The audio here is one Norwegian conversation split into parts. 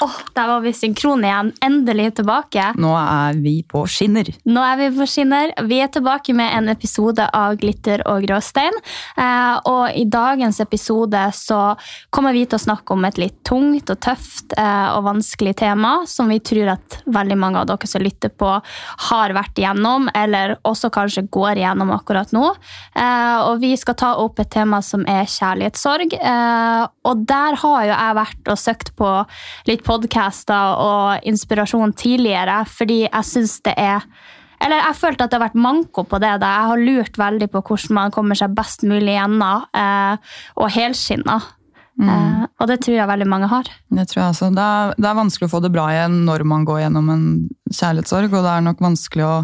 Åh, Der var vi synkrone igjen. Endelig tilbake. Nå er vi på skinner. Nå er vi på skinner. Vi er tilbake med en episode av Glitter og gråstein. Eh, og i dagens episode så kommer vi til å snakke om et litt tungt og tøft eh, og vanskelig tema, som vi tror at veldig mange av dere som lytter på, har vært igjennom, eller også kanskje går igjennom akkurat nå. Eh, og vi skal ta opp et tema som er kjærlighetssorg. Eh, og der har jo jeg vært og søkt på litt podcaster og inspirasjon tidligere, fordi jeg syns det er eller jeg følte at det har vært manko på det. da. Jeg har lurt veldig på hvordan man kommer seg best mulig gjennom, eh, og helskinna. Mm. Eh, og det tror jeg veldig mange har. Det tror jeg også. Det er, det er vanskelig å få det bra igjen når man går gjennom en kjærlighetssorg, og det er nok vanskelig å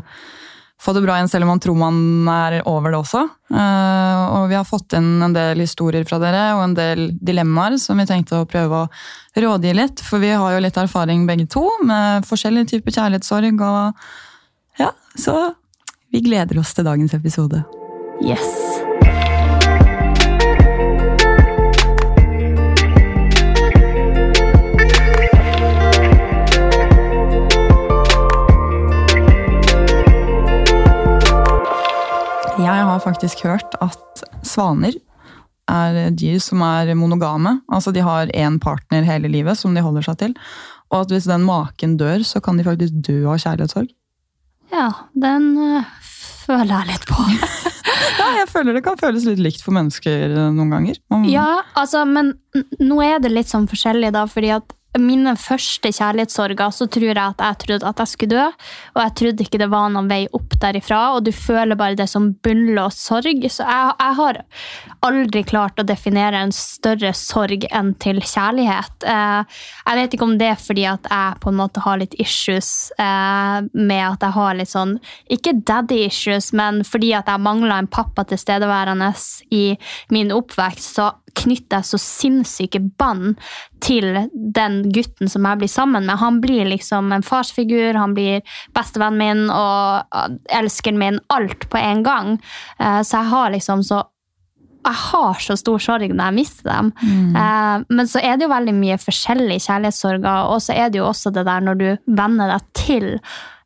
få det bra igjen selv om man tror man er over det også. Eh, og vi har fått inn en del historier fra dere og en del dilemmaer som vi tenkte å prøve å rådgi litt. For vi har jo litt erfaring begge to med forskjellige typer kjærlighetssorg. Og ja, så vi gleder oss til dagens episode. Yes. Jeg har faktisk hørt at svaner er dyr som er monogame. Altså de har én partner hele livet som de holder seg til. Og at hvis den maken dør, så kan de faktisk dø av kjærlighetssorg. Ja, den eh, føler jeg litt på. Ja, jeg føler det kan føles litt likt for mennesker eh, noen ganger. Og- Ja, altså, men nå er det litt sånn forskjellig, da, fordi at mine første kjærlighetssorger, så tror jeg at jeg trodde at jeg skulle dø, og jeg trodde ikke det var noen vei opp derifra, og du føler bare det som bunnløs sorg. Så jeg, jeg har aldri klart å definere en større sorg enn til kjærlighet. Eh, jeg vet ikke om det er fordi at jeg på en måte har litt issues eh, med at jeg har litt sånn, ikke daddy issues, men fordi at jeg mangler en pappa tilstedeværende i min oppvekst, så knytter så sinnssyke bånd til den gutten som jeg blir sammen med. Han blir liksom en farsfigur, han blir bestevennen min og elskeren min, alt på en gang. Eh, så jeg har liksom så jeg har så stor sorg når jeg mister dem. Eh, men så er det jo veldig mye forskjellige kjærlighetssorger, og så er det jo også det der når du venner deg til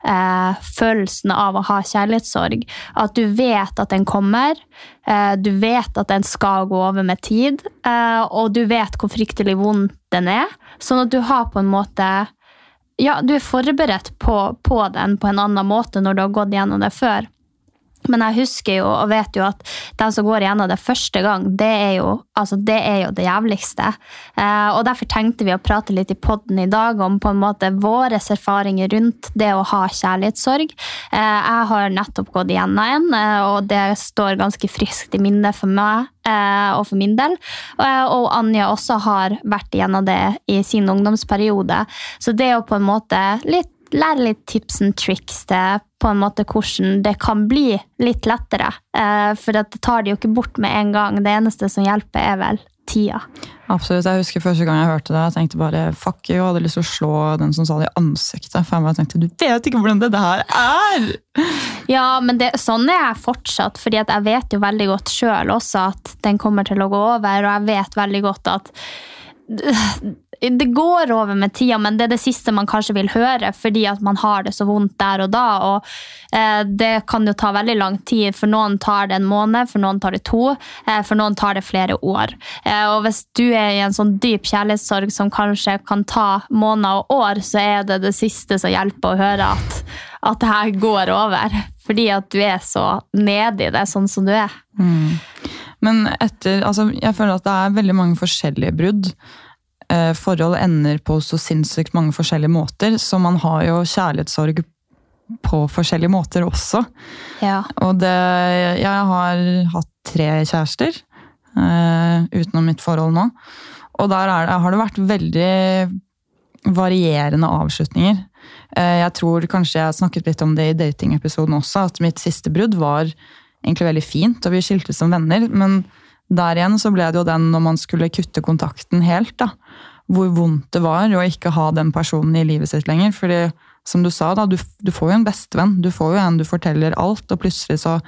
eh, følelsen av å ha kjærlighetssorg. At du vet at den kommer, eh, du vet at den skal gå over med tid, eh, og du vet hvor fryktelig vond den er. Sånn at du har på en måte Ja, du er forberedt på, på den på en annen måte når du har gått gjennom det før. Men jeg husker jo og vet jo at den som går igjennom det første gang, det er jo, altså det, er jo det jævligste. Eh, og Derfor tenkte vi å prate litt i podden i dag om på en måte våre erfaringer rundt det å ha kjærlighetssorg. Eh, jeg har nettopp gått igjennom en, eh, og det står ganske friskt i minnet for meg eh, og for min del. Eh, og Anja også har vært igjennom det i sin ungdomsperiode. Så det å på en måte litt lære litt tips and tricks til på en måte hvordan det kan bli litt lettere. Eh, for det tar det jo ikke bort med en gang. Det eneste som hjelper, er vel tida. Absolutt. Jeg husker første gang jeg hørte det, jeg tenkte bare fuck you, og hadde lyst til å slå den som sa det i ansiktet. For jeg tenkte, du vet ikke hvordan det her er! Ja, men det, sånn er jeg fortsatt, fordi jeg vet jo veldig godt sjøl også at den kommer til å gå over, og jeg vet veldig godt at det går over med tida, men det er det siste man kanskje vil høre, fordi at man har det så vondt der og da. og eh, Det kan jo ta veldig lang tid. For noen tar det en måned, for noen tar det to, eh, for noen tar det flere år. Eh, og Hvis du er i en sånn dyp kjærlighetssorg som kanskje kan ta måneder og år, så er det det siste som hjelper å høre at, at det her går over. Fordi at du er så nedi det, sånn som du er. Men etter, altså, jeg føler at det er veldig mange forskjellige brudd. Eh, forhold ender på så sinnssykt mange forskjellige måter, så man har jo kjærlighetssorg på forskjellige måter også. Ja. Og det, jeg har hatt tre kjærester eh, utenom mitt forhold nå. Og der er det, har det vært veldig varierende avslutninger. Eh, jeg tror kanskje jeg snakket litt om det i datingepisoden også, at mitt siste brudd var egentlig veldig fint, og vi skiltes som venner. Men der igjen så ble det jo den når man skulle kutte kontakten helt, da. Hvor vondt det var å ikke ha den personen i livet sitt lenger. fordi som du sa, da, du, du får jo en bestevenn. Du får jo en du forteller alt, og plutselig så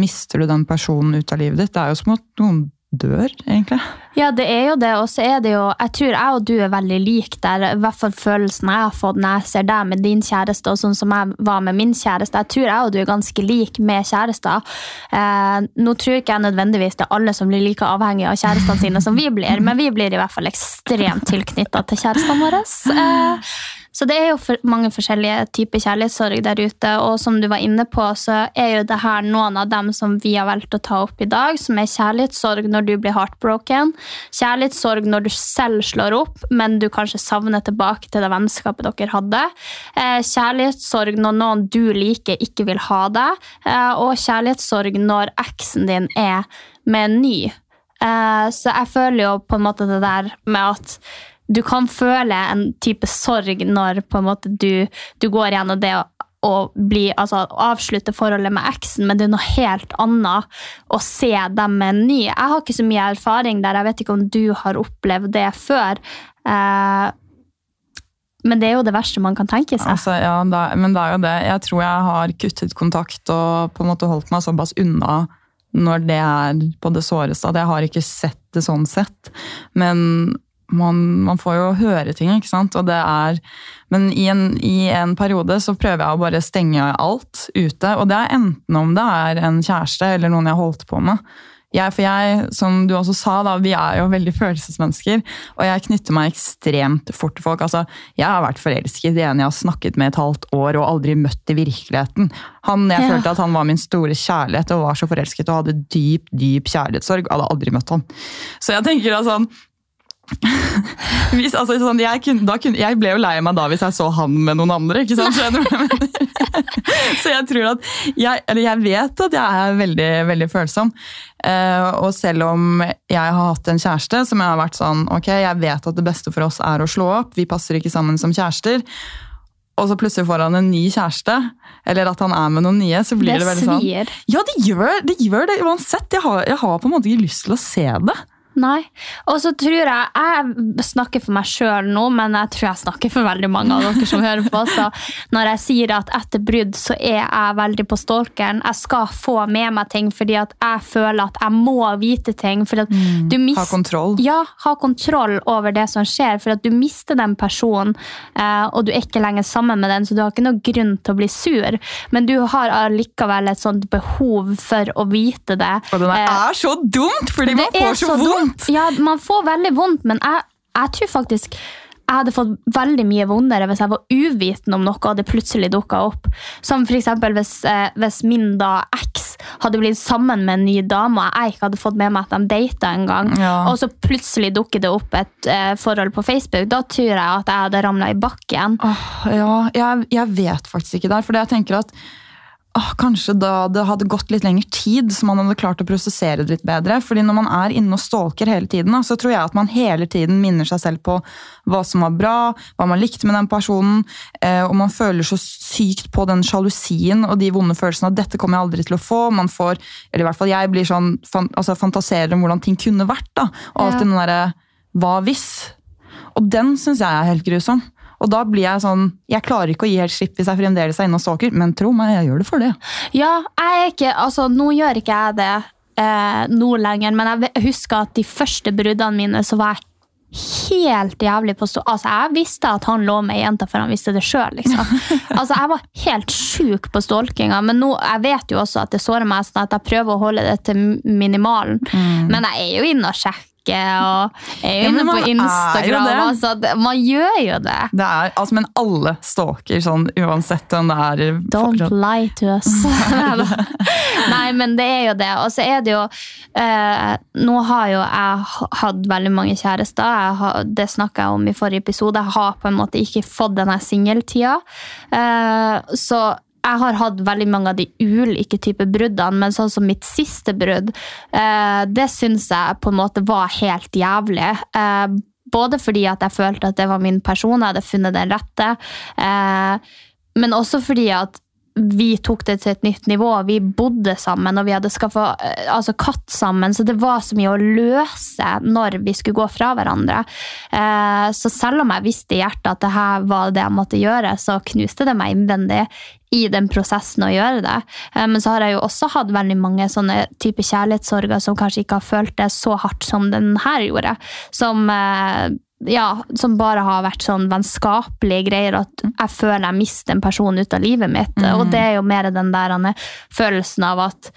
mister du den personen ut av livet ditt. Det er jo som at noen dør, egentlig. Ja, det er jo det, og så er det jo Jeg tror jeg og du er veldig like der. I hvert fall følelsen jeg har fått når jeg ser deg med din kjæreste, og sånn som jeg var med min kjæreste. Jeg tror jeg og du er ganske like med kjærester. Eh, nå tror ikke jeg nødvendigvis det er alle som blir like avhengige av kjærestene sine som vi blir, men vi blir i hvert fall ekstremt tilknytta til kjærestene våre. Eh, så det er jo for mange forskjellige typer kjærlighetssorg der ute, og som du var inne på, så er jo det her noen av dem som vi har valgt å ta opp i dag, som er kjærlighetssorg når du blir heartbroken, kjærlighetssorg når du selv slår opp, men du kanskje savner tilbake til det vennskapet dere hadde, eh, kjærlighetssorg når noen du liker, ikke vil ha deg, eh, og kjærlighetssorg når eksen din er med en ny. Eh, så jeg føler jo på en måte det der med at du kan føle en type sorg når måte du, du går gjennom det å, bli, altså, avslutte forholdet med eksen, men det er noe helt annet å se dem med en ny. Jeg har ikke så mye erfaring der, jeg vet ikke om du har opplevd det før. Eh, men det er jo det verste man kan tenke seg. Altså, ja, da, men det er jo det. Jeg tror jeg har kuttet kontakt og på en måte holdt meg såpass unna når det er på det såreste. At jeg har ikke sett det sånn sett. Men man, man, får jo høre ting, ikke sant. Og det er, men i en, i en, periode så prøver jeg å bare stenge alt ute. Og det er enten om det er en kjæreste eller noen jeg holdt på med. Jeg, for jeg, som du også sa, da, vi er jo veldig følelsesmennesker. Og jeg knytter meg ekstremt fort til folk. Altså, jeg har vært forelsket i en jeg har snakket med et halvt år og aldri møtt i virkeligheten. Han, Jeg ja. følte at han var min store kjærlighet og var så forelsket og hadde dyp dyp kjærlighetssorg. Hadde aldri møtt han. Så jeg tenker da sånn, hvis, altså, sånn, jeg, kunne, kunne, jeg, ble jo lei meg da hvis jeg så han med noen andre. ikke sant? så jeg tror at jeg, eller jeg vet at jeg er veldig, veldig følsom. Uh, og selv om jeg har hatt en kjæreste som jeg har vært sånn Ok, jeg vet at det beste for oss er å slå opp, vi passer ikke sammen som kjærester. Og så plutselig får han en ny kjæreste, eller at han er med noen nye. så blir det, det veldig sånn... Ja, det gjør, det gjør det uansett. Jeg har, jeg har på en måte ikke lyst til å se det. Nei. Og så tror jeg Jeg snakker for meg sjøl nå, men jeg tror jeg snakker for veldig mange av dere som hører på. Så når jeg sier at etter brudd så er jeg veldig på stalkeren. Jeg skal få med meg ting fordi at jeg føler at jeg må vite ting. Fordi at mm, du mist, ha kontroll. Ja, ha kontroll over det som skjer. For at du mister den personen, eh, og du er ikke lenger sammen med den, så du har ikke noe grunn til å bli sur. Men du har allikevel et sånt behov for å vite det. Og det er eh, så dumt, fordi man får så vondt! Vondt. Ja, man får veldig vondt, men jeg, jeg tror faktisk jeg hadde fått veldig mye vondere hvis jeg var uvitende om noe og det plutselig dukka opp. Som f.eks. Hvis, eh, hvis min da eks hadde blitt sammen med en ny dame, og jeg ikke hadde fått med meg at de data en gang, ja. og så plutselig dukker det opp et eh, forhold på Facebook, da tror jeg at jeg hadde ramla i bakken. Oh, ja, jeg, jeg, vet faktisk ikke der, for jeg tenker at åh, kanskje da det hadde gått litt lengre tid, så man hadde klart å prosessere det litt bedre. Fordi når man er inne og stalker hele tiden, så tror jeg at man hele tiden minner seg selv på hva som var bra, hva man likte med den personen, eh, og man føler så sykt på den sjalusien og de vonde følelsene at dette kommer jeg aldri til å få. Man får, eller i hvert fall jeg blir sånn, altså fantaserer om hvordan ting kunne vært, da. Og alltid ja. den derre hva hvis? Og den syns jeg er helt grusom. Og da blir jeg sånn Jeg klarer ikke å gi helt slipp hvis jeg fremdeles er inne og stalker, men tro meg, jeg gjør det for det. Ja, jeg er ikke Altså, nå gjør ikke jeg det eh, nå lenger, men jeg husker at de første bruddene mine så var jeg helt jævlig på stå. Altså, jeg visste at han lå med ei jente før han visste det sjøl. Liksom. Altså, jeg var helt sjuk på stalkinga, men nå, jeg vet jo også at det sårer meg sånn at jeg prøver å holde det til minimalen. Mm. Men jeg er jo inne og sjekker og er inne på Instagram. Altså, man gjør jo det. det er, altså, men alle stalker sånn uansett om det er Don't fortsatt. lie to us. Nei, men det er jo det. Og så er det jo eh, Nå har jo jeg hatt veldig mange kjærester. Har, det snakka jeg om i forrige episode. Jeg har på en måte ikke fått denne singeltida. Eh, så jeg har hatt veldig mange av de ulike typer bruddene, men sånn som mitt siste brudd, eh, det syns jeg på en måte var helt jævlig. Eh, både fordi at jeg følte at det var min person, jeg hadde funnet den rette, eh, men også fordi at vi tok det til et nytt nivå. Vi bodde sammen, og vi hadde skaffa altså, katt sammen. Så det var så mye å løse når vi skulle gå fra hverandre. Eh, så selv om jeg visste i hjertet at det her var det jeg måtte gjøre, så knuste det meg innvendig i den prosessen å gjøre det. Eh, men så har jeg jo også hatt veldig mange sånne type kjærlighetssorger som kanskje ikke har følt det så hardt som den her gjorde. Som eh, ja, som bare har vært sånn vennskapelige greier. At jeg føler jeg mister en person ut av livet mitt. Mm. Og det er jo mer den der følelsen av at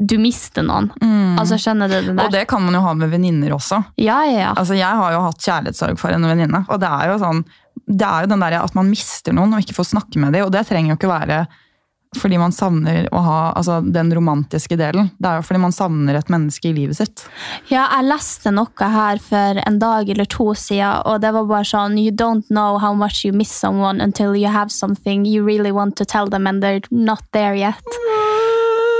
du mister noen. Mm. Altså, skjønner du det der? Og det kan man jo ha med venninner også. Ja, ja, ja. Altså, jeg har jo hatt kjærlighetssorg for en venninne. Og det er jo sånn, det er jo den der at man mister noen og ikke får snakke med dem. Og det trenger jo ikke være fordi man savner å ha altså, den romantiske delen. Det er jo fordi man savner et menneske i livet sitt. Ja, jeg leste noe her for en dag eller to siden, og det var bare sånn You don't know how much you miss someone until you have something you really want to tell them and they're not there yet.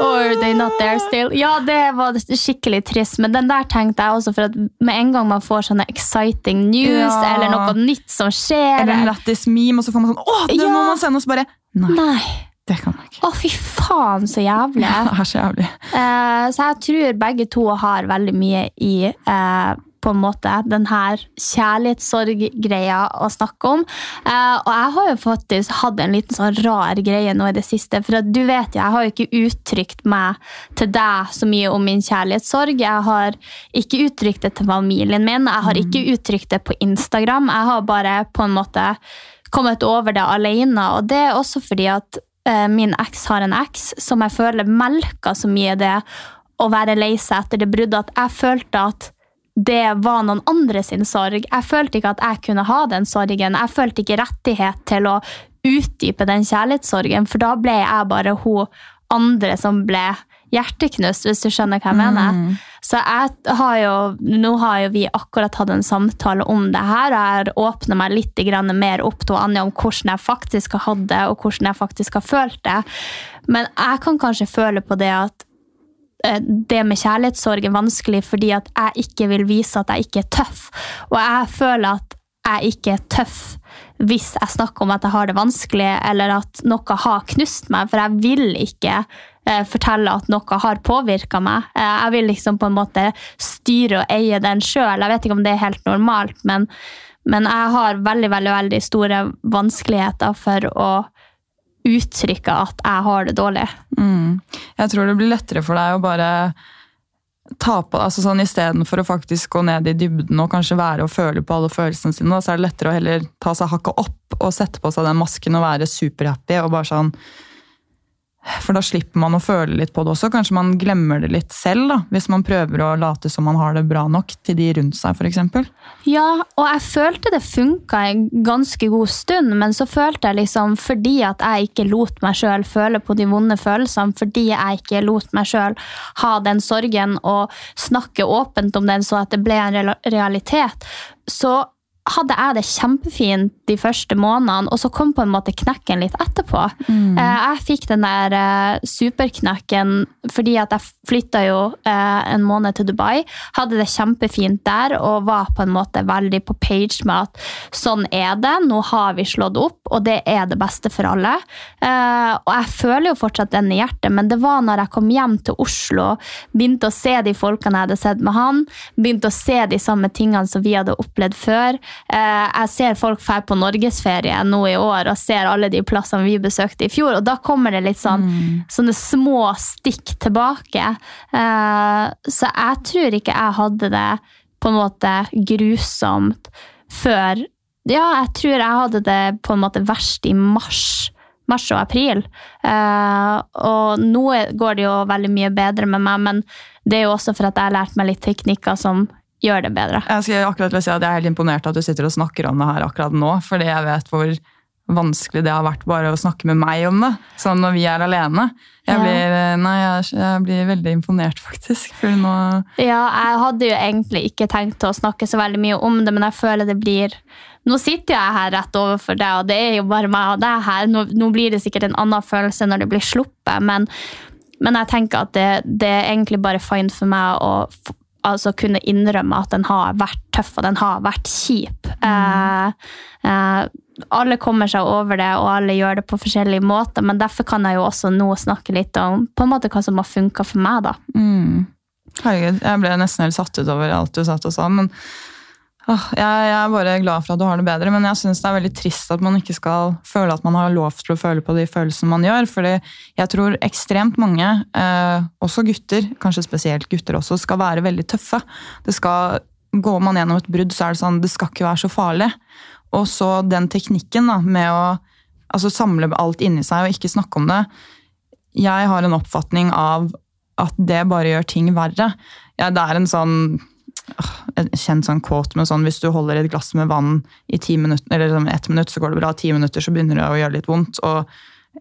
Or they're not there still. Ja, det var skikkelig trist, men den der tenkte jeg også, for at med en gang man får sånne exciting news, ja. eller noe nytt som skjer Eller en lættis meme, og så får man sånn Å, det ja. må man sende! oss! bare Nei. Nei. Det kan jeg ikke. Å, fy faen, så jævlig. det er så jævlig. Uh, så jeg tror begge to har veldig mye i uh, på en måte den her kjærlighetssorg-greia å snakke om. Uh, og jeg har jo faktisk hatt en liten sånn rar greie nå i det siste. For du vet jo, jeg har jo ikke uttrykt meg til deg så mye om min kjærlighetssorg. Jeg har ikke uttrykt det til familien min. Jeg har ikke mm. uttrykt det på Instagram. Jeg har bare på en måte kommet over det alene. Og det er også fordi at Eh, min eks har en eks som jeg føler melka så mye det å være lei seg etter det bruddet, at jeg følte at det var noen andre sin sorg. Jeg følte ikke at jeg kunne ha den sorgen. Jeg følte ikke rettighet til å utdype den kjærlighetssorgen, for da ble jeg bare hun andre som ble hjerteknust, hvis du skjønner hva jeg mener. Så jeg har jo, nå har jo vi akkurat hatt en samtale om det her, og jeg har åpna meg litt mer opp til Anja om hvordan jeg faktisk har hatt det, og hvordan jeg faktisk har følt det. Men jeg kan kanskje føle på det at eh, det med kjærlighetssorg er vanskelig fordi at jeg ikke vil vise at jeg ikke er tøff. Og jeg føler at jeg ikke er tøff hvis jeg snakker om at jeg har det vanskelig, eller at noe har knust meg. For jeg vil ikke fortelle at noe har påvirka meg. Eh, jeg vil liksom på en måte styre og eie den sjøl. Jeg vet ikke om det er helt normalt, men, men jeg har veldig, veldig, veldig store vanskeligheter for å uttrykke at jeg har det dårlig. Mm. Jeg tror det blir lettere for deg å bare ta på altså sånn Istedenfor å faktisk gå ned i dybden og kanskje være og føle på alle følelsene sine, så er det lettere å heller ta seg hakket opp og sette på seg den masken og være superhappy og bare sånn for da slipper man å føle litt på det også. Kanskje man glemmer det litt selv, da, hvis man prøver å late som man har det bra nok til de rundt seg, f.eks. Ja, og jeg følte det funka en ganske god stund, men så følte jeg liksom fordi at jeg ikke lot meg sjøl føle på de vonde følelsene, fordi jeg ikke lot meg sjøl ha den sorgen og snakke åpent om den så at det ble en realitet, så hadde jeg det kjempefint de første månedene, og så kom på en måte knekken litt etterpå. Mm. Eh, jeg fikk den der eh, superknekken fordi at jeg flytta jo eh, en måned til Dubai. Hadde det kjempefint der og var på en måte veldig på page med at sånn er det, nå har vi slått opp, og det er det beste for alle. Og jeg føler jo fortsatt den i hjertet, men det var når jeg kom hjem til Oslo, begynte å se de folkene jeg hadde sett med han, begynte å se de samme tingene som vi hadde opplevd før jeg ser folk drar på norgesferie nå i år og ser alle de plassene vi besøkte i fjor, og da kommer det litt sånn mm. sånne små stikk tilbake. Eh, så jeg tror ikke jeg hadde det på en måte grusomt før Ja, jeg tror jeg hadde det på en måte verst i mars mars og april. Uh, og nå går det jo veldig mye bedre med meg, men det er jo også for at jeg har lært meg litt teknikker som gjør det bedre. Jeg skal akkurat si at jeg er helt imponert at du sitter og snakker om det her akkurat nå. Fordi jeg vet hvor vanskelig det har vært bare å snakke med meg om det. Sånn når vi er alene. Jeg blir, nei, jeg, jeg blir veldig imponert, faktisk. Nå ja, jeg hadde jo egentlig ikke tenkt å snakke så veldig mye om det, men jeg føler det blir Nå sitter jeg her rett overfor deg, og det er jo bare meg og deg her. Nå, nå blir det sikkert en annen følelse når det blir sluppet, men, men jeg tenker at det, det er egentlig bare fine for meg å altså kunne innrømme at den har vært tøff og den har vært kjip. Eh, eh, alle kommer seg over det, og alle gjør det på forskjellige måter, men derfor kan jeg jo også nå snakke litt om på en måte hva som har funka for meg. da. Mm. Herregud, jeg ble nesten helt satt ut over alt du satt og sa. men jeg, er bare glad for at du har det bedre, men jeg syns det er veldig trist at man ikke skal føle at man har lov til å føle på de følelsene man gjør. fordi jeg tror ekstremt mange, eh, også gutter, kanskje spesielt gutter også, skal være veldig tøffe. Det skal, Går man gjennom et brudd, så er det sånn det skal ikke være så farlig. Og så den teknikken da, med å altså, samle alt inni seg og ikke snakke om det. Jeg har en oppfatning av at det bare gjør ting verre. Ja, det er en sånn en kjent sånn quote med sånn hvis du holder et glass med vann i ti minutter, eller sånn ett minutt, så går det bra. Ti minutter så begynner det å gjøre litt vondt. og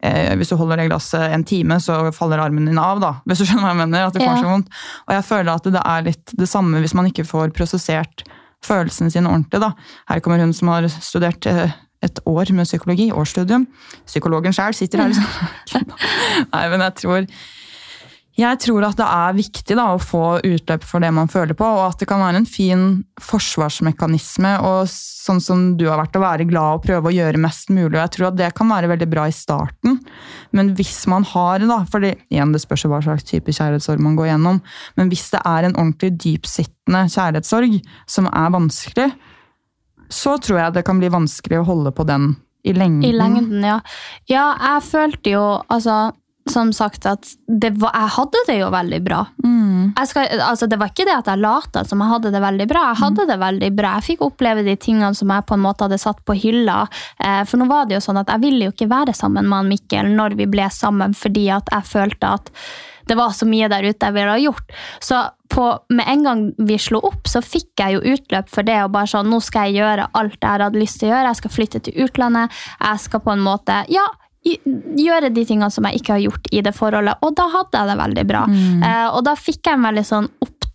eh, Hvis du holder det glasset en time, så faller armen din av. da, hvis du skjønner hva jeg mener, at det får Ja. så vondt. Og jeg føler at det er litt det samme hvis man ikke får prosessert følelsene sine ordentlig. da. Her kommer hun som har studert eh, et år med psykologi, årsstudium. Psykologen sjøl sitter her. Liksom. Nei, men jeg tror jeg tror at det er viktig da, å få utløp for det man føler på, og at det kan være en fin forsvarsmekanisme, og sånn som du har vært, å være glad og prøve å gjøre mest mulig. og Jeg tror at det kan være veldig bra i starten, men hvis man har da, for igjen det spørs hva slags type kjærlighetssorg man går gjennom, men hvis det er en ordentlig dypsittende kjærlighetssorg som er vanskelig, så tror jeg det kan bli vanskelig å holde på den i lengden. I lengden, ja. Ja, jeg følte jo, altså, som sagt, at det var, jeg hadde det jo veldig bra. Mm. Skal, altså, det var ikke det at jeg lata som jeg hadde det veldig bra. Jeg hadde det veldig bra. Jeg fikk oppleve de tingene som jeg på en måte hadde satt på hylla. Eh, for nå var det jo sånn at jeg ville jo ikke være sammen med han Mikkel når vi ble sammen, fordi at jeg følte at det var så mye der ute jeg ville ha gjort. Så på, med en gang vi slo opp, så fikk jeg jo utløp for det. og bare sånn, Nå skal jeg gjøre alt jeg hadde lyst til å gjøre. Jeg skal flytte til utlandet. Jeg skal på en måte ja, gjøre de tingene som jeg ikke har gjort i det forholdet. Og da hadde jeg det veldig bra. Eh, og da fikk jeg en veldig sånn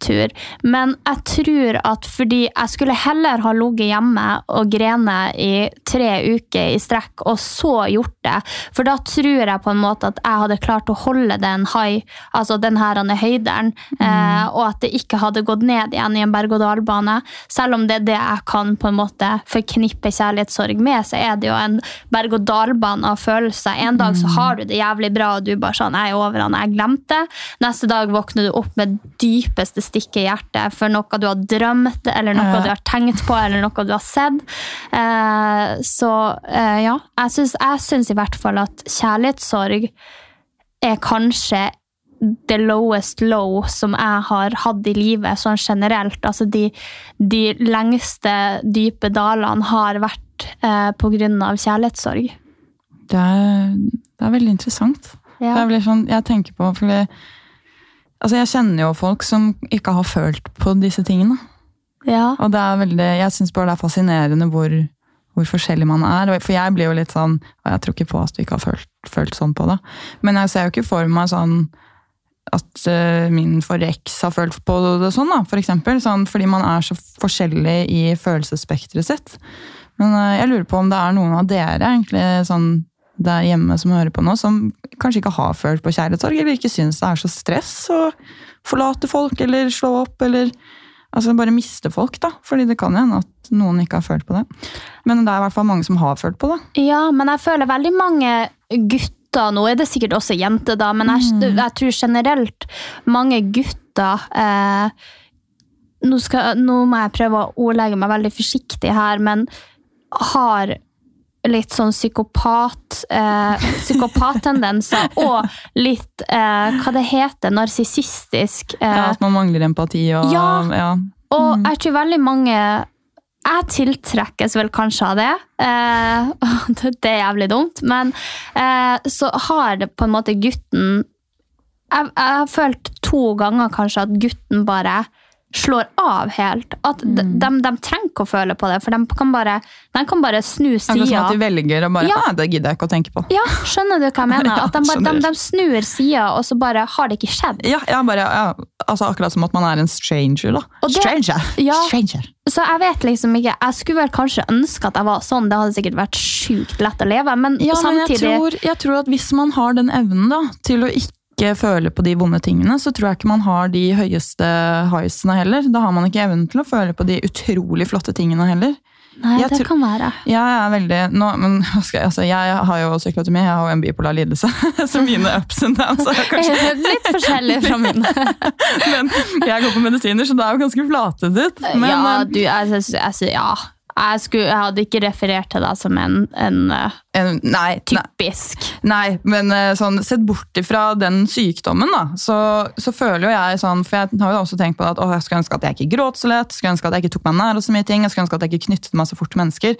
opptur. Men jeg tror at fordi jeg skulle heller ha ligget hjemme og grene i tre uker i strekk, og så gjort det. For da tror jeg på en måte at jeg hadde klart å holde den high, altså den her høyderen, eh, og at det ikke hadde gått ned igjen i en berg-og-dal-bane. Selv om det er det jeg kan på en måte forknippe kjærlighetssorg med, så er det jo en berg-og-dal-bane av følelser. En dag så har du det jævlig bra, og du bare sånn, jeg er over han, jeg glemte. Neste dag våkner du opp med dypeste stikk i hjertet for noe du har drømt, eller noe du har tenkt på, eller noe du har sett. Eh, så eh, ja, jeg syns, jeg syns i hvert fall at kjærlighetssorg er kanskje the lowest low som jeg har hatt i livet, sånn generelt. Altså de, de lengste dype dalene har vært eh, på grunn av kjærlighetssorg. Det er, det er veldig interessant. Ja. Sånn, jeg tenker på fordi, altså Jeg kjenner jo folk som ikke har følt på disse tingene. Ja. Og det er veldig, jeg syns bare det er fascinerende hvor, hvor forskjellig man er. For jeg blir jo litt sånn Jeg tror ikke på at du ikke har følt, følt sånn på det. Men jeg ser jo ikke for meg sånn at uh, min forrige har følt på det sånn, da, for eksempel. Sånn, fordi man er så forskjellig i følelsesspekteret sitt. Men uh, jeg lurer på om det er noen av dere egentlig sånn der hjemme som hører på nå, som kanskje ikke har følt på kjærlighetssorg, eller ikke syns det er så stress å forlate folk, eller slå opp, eller altså bare miste folk, da. Fordi det kan hende at noen ikke har følt på det. Men det er i hvert fall mange som har følt på det. Ja, men jeg føler veldig mange gutter Nå er det sikkert også jenter, da, men jeg, jeg tror generelt mange gutter eh, nå, skal, nå må jeg prøve å ordlegge meg veldig forsiktig her, men har litt sånn psykopat eh, psykopattendenser og litt eh, hva det heter, narsissistisk. Ja, Eh, at man mangler empati og Ja. ja. og jeg tror veldig mange Jeg tiltrekkes vel kanskje av det. Eh, det det er jævlig dumt. Men eh, så har det på en måte gutten jeg, jeg har følt to ganger kanskje at gutten bare slår av helt. At de, Mm. de, de trenger ikke å føle på det, for de kan bare, de kan bare snu Akkurat som at de velger å bare Ja. Nei, det gidder jeg ikke å tenke på. Ja, skjønner du hva jeg mener? Ja, At de, bare, de, de snur sida, og så bare har det ikke skjedd. Ja, ja, bare, ja, altså Akkurat som at man er en stranger, da. Det- stranger! Ja. stranger. Så jeg vet liksom ikke Jeg skulle vel kanskje ønske at jeg var sånn, det hadde sikkert vært sjukt lett å leve, men Ja, men jeg tror, jeg tror at hvis man har den evnen da, til å ikke føle på de vonde tingene, så tror jeg ikke man har de høyeste highsene heller. Da har man ikke evnen til å føle på de utrolig flotte tingene heller. Nei, Jeg det kan være. Jeg er veldig nå, men, altså, jeg har jo psykotomi, jeg har jo en bipolar lidelse, så mine ups and downs er kanskje Litt forskjellig fra mine. Men jeg går på medisiner, så det er jo ganske flatet ut. Men, ja, eh, du, jeg, jeg, jeg, ja. Jeg, skulle, jeg hadde ikke referert til deg som en, en eh, en, nei, nei, typisk nei, men eh, sånn, sett bort ifra den sykdommen, da, så, så føler jo jeg sånn For jeg har jo også tenkt på at å, jeg skulle ønske at jeg ikke gråt så lett, skulle ønske at jeg ikke tok meg nær så mye ting, jeg skulle ønske at jeg ikke knyttet meg så fort til mennesker.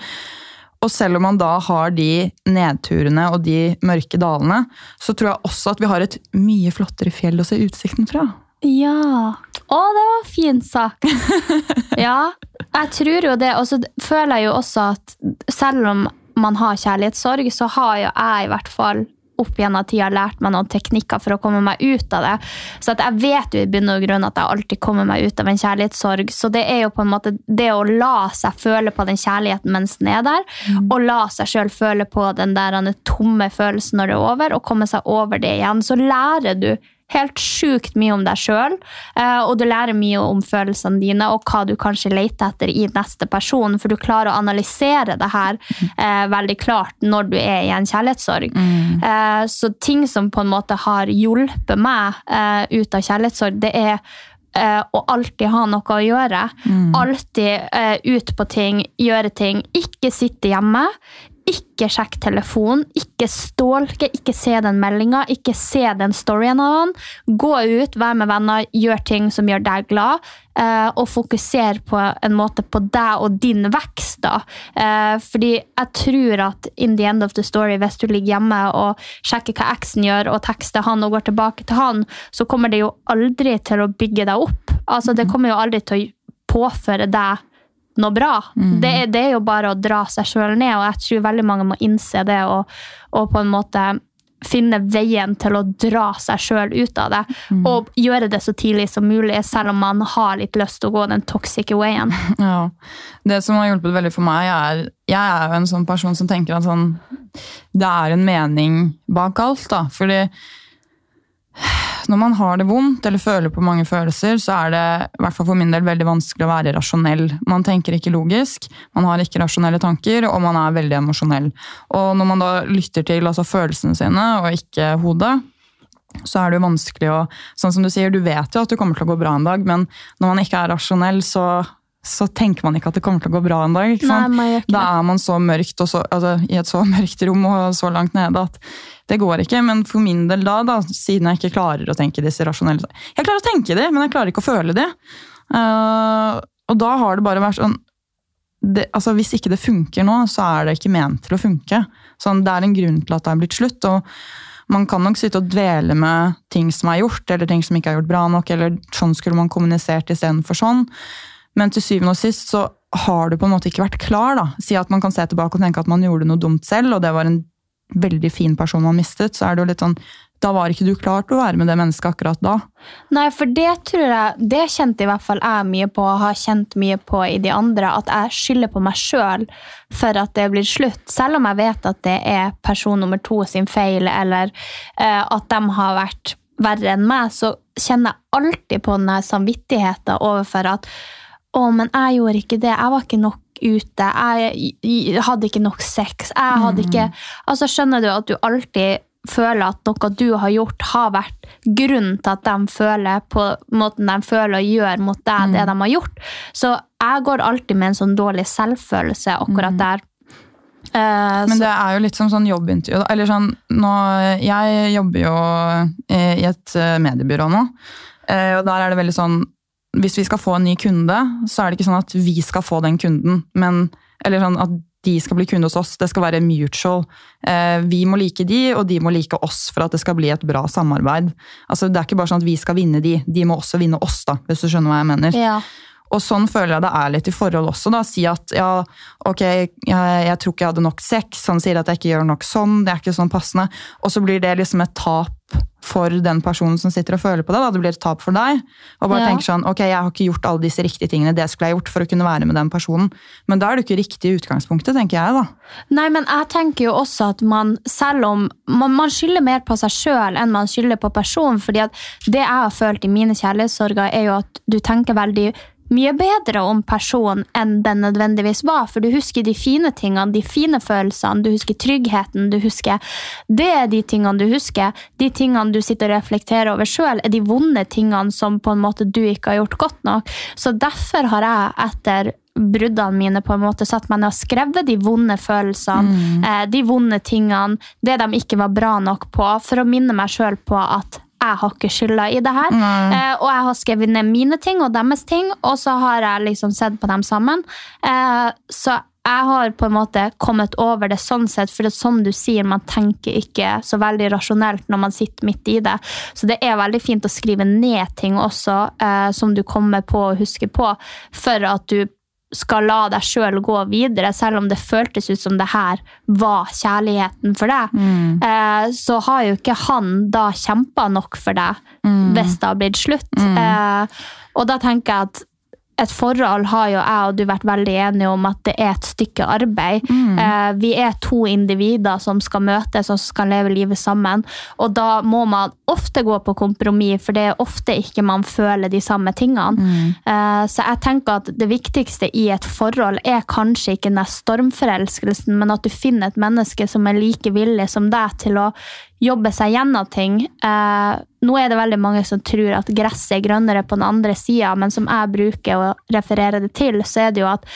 Og selv om man da har de nedturene og de mørke dalene, så tror jeg også at vi har et mye flottere fjell å se utsikten fra. Ja. Å, det var fin sak. ja, jeg tror jo det. Og så føler jeg jo også at selv om man har kjærlighetssorg, så har jo jeg i hvert fall opp gjennom tida lært meg noen teknikker for å komme meg ut av det. Så jeg vet jo i bunn og grunn at jeg alltid kommer meg ut av en kjærlighetssorg. Så det er jo på en måte det å la seg føle på den kjærligheten mens den er der, og la seg sjøl føle på den der den tomme følelsen når det er over, og komme seg over det igjen. Så lærer du helt sjukt mye om deg sjøl, og du lærer mye om følelsene dine og hva du kanskje leter etter i neste person, for du klarer å analysere det her eh, veldig klart når du er i en kjærlighetssorg. Eh, så ting som på en måte har hjulpet meg eh, ut av kjærlighetssorg, det er eh, å alltid ha noe å gjøre. Alltid eh, ut på ting, gjøre ting. Ikke sitte hjemme. Ikke sjekk telefonen, ikke stålke, ikke se den meldinga, ikke se den storyen av han. Gå ut, vær med venner, gjør ting som gjør deg glad, eh, og fokuser på en måte på deg og din vekst. da. Eh, fordi jeg tror at in the end of the story, hvis du ligger hjemme og sjekker hva eksen gjør, og tekster han og går tilbake til han, så kommer det jo aldri til å bygge deg opp. Altså, det kommer jo aldri til å påføre deg noe bra. Det, er- det er jo bare å dra seg sjøl ned, og jeg tror veldig mange må innse det og, og på en måte finne veien til å dra seg sjøl ut av det. Og gjøre det så tidlig som mulig, selv om man har litt lyst til å gå den toxic wayen. Ja. Det som har hjulpet veldig for meg, er Jeg er jo en sånn person som tenker at sånn Det er en mening bak alt, da. Fordi når man har det vondt eller føler på mange følelser, så er det i hvert fall for min del veldig vanskelig å være rasjonell. Man tenker ikke logisk, man har ikke rasjonelle tanker, og man er veldig emosjonell. Og når man da lytter til altså, følelsene sine og ikke hodet, så er det jo vanskelig å Sånn som du sier, du vet jo at det kommer til å gå bra en dag, men når man ikke er rasjonell, så, så tenker man ikke at det kommer til å gå bra en dag. Nei, ikke Da er man så mørkt og så, altså, i et så mørkt rom og så langt nede at det går ikke. Men for min del da, da siden jeg ikke klarer å tenke disse rasjonelle Jeg klarer å tenke de, men jeg klarer ikke å føle de. Uh, og da har det bare vært sånn det, altså Hvis ikke det funker nå, så er det ikke ment til å funke. Sånn, det er en grunn til at det er blitt slutt. og man kan nok sitte og dvele med ting som er gjort, eller ting som ikke er gjort bra nok, eller sånn skulle man kommunisert istedenfor sånn. Men til syvende og sist så har du på en måte ikke vært klar. da. Si at man kan se tilbake og tenke at man gjorde noe dumt selv, og det var en veldig fin person man mistet, så er det jo litt sånn Da var ikke du klar til å være med det mennesket akkurat da. Nei, for det tror jeg Det kjente i hvert fall jeg mye på, og har kjent mye på i de andre, at jeg skylder på meg sjøl for at det blir slutt. Selv om jeg vet at det er person nummer to sin feil, eller uh, at de har vært verre enn meg, så kjenner jeg alltid på den samvittigheten overfor at å, men jeg gjorde ikke det. Jeg var ikke nok ute. Jeg, hadde ikke nok sex. Jeg hadde ikke Altså, skjønner du at du alltid føler at noe du har gjort, har vært grunnen til at de føler på måten de føler og gjør mot deg det de har gjort. Så jeg går alltid med en sånn dårlig selvfølelse akkurat der. Uh, Men det er jo litt som sånn jobbintervju. Eller sånn, nå, jeg jobber jo eh, i et eh, mediebyrå nå, og der er det veldig sånn Hvis vi skal få en ny kunde, så er det ikke sånn at vi skal få den kunden, men eller sånn at de skal bli kunde hos oss. Det skal være mutual. Eh, Vi må like de, og de må like oss for at det skal bli et bra samarbeid. Altså, Det er ikke bare sånn at vi skal vinne de, de må også vinne oss, da, hvis du skjønner hva jeg mener. ja. Og sånn føler jeg det er litt i forhold også. da, Si at ja, ok, jeg, jeg tror ikke jeg hadde nok sex, han sier at jeg ikke gjør nok sånn, det er ikke sånn passende. Og så blir det liksom et tap for den personen som sitter og føler på det. da, Det blir et tap for deg. Og bare Ja. tenker sånn, ok, jeg har ikke gjort alle disse riktige tingene, det skulle jeg gjort for å kunne være med den personen. Men da er det ikke riktig i utgangspunktet, tenker jeg da. Nei, men jeg tenker jo også at man, selv om man, man skylder mer på seg sjøl enn man skylder på personen, fordi at det jeg har følt i mine kjærlighetssorger, er jo at du tenker veldig mye bedre om personen enn den nødvendigvis var. For du husker de fine tingene, de fine følelsene, du husker tryggheten. du husker Det er de tingene du husker. De tingene du sitter og reflekterer over sjøl, er de vonde tingene som på en måte du ikke har gjort godt nok. Så derfor har jeg etter bruddene mine på en måte satt meg ned og skrevet de vonde følelsene, mm. eh, de vonde tingene, det de ikke var bra nok på, for å minne meg sjøl på at jeg har ikke skylda i det her. Eh, og jeg har skrevet ned mine ting og deres ting, og så har jeg liksom sett på dem sammen. Eh, så jeg har på en måte kommet over det sånn sett, for det, er som du sier, man tenker ikke så veldig rasjonelt når man sitter midt i det. Så det er veldig fint å skrive ned ting også, eh, som du kommer på og husker på, for at du skal la deg sjøl gå videre, selv om det føltes ut som det her var kjærligheten for deg, mm. eh, så har jo ikke han da kjempa nok for deg mm. hvis det har blitt slutt. Mm. Eh, og da tenker jeg at et forhold har jo jeg og du vært veldig enige om at det er et stykke arbeid. Mm. Eh, vi er to individer som skal møtes og som skal leve livet sammen. Og da må man ofte gå på kompromiss, for det er ofte ikke man føler de samme tingene. Mm. Eh, så jeg tenker at det viktigste i et forhold er kanskje ikke den stormforelskelsen, men at du finner et menneske som er like villig som deg til å jobbe seg gjennom ting. Eh, nå er det veldig mange som tror at gresset er grønnere på den andre sida, men som jeg bruker å referere det til, så er det jo at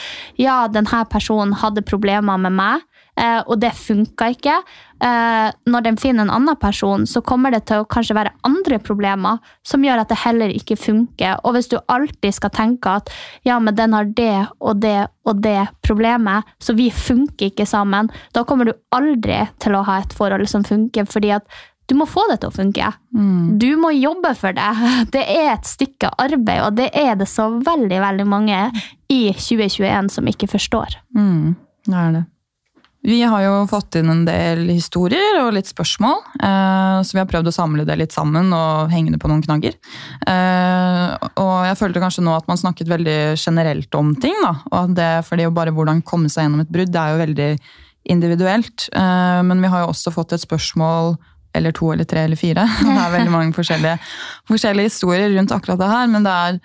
ja, denne personen hadde problemer med meg. Eh, og det funka ikke. Eh, når de finner en annen person, så kommer det til å kanskje være andre problemer som gjør at det heller ikke funker. Og hvis du alltid skal tenke at ja, men den har det og det og det problemet, så vi funker ikke sammen, da kommer du aldri til å ha et forhold som funker, fordi at du må få det til å funke. Mm. Du må jobbe for det. Det er et stykke arbeid, og det er det så veldig, veldig mange i 2021 som ikke forstår. Mm, det er det. Vi har jo fått inn en del historier og litt spørsmål, eh, så vi har prøvd å samle det litt sammen og henge det på noen knagger. Eh, og jeg følte kanskje nå at man snakket veldig generelt om ting, da. Og det, fordi bare hvordan komme seg gjennom et brudd, det er jo veldig individuelt. Eh, men vi har jo også fått et spørsmål eller to eller tre eller fire. Det er veldig mange forskjellige, forskjellige historier rundt akkurat det her, men det er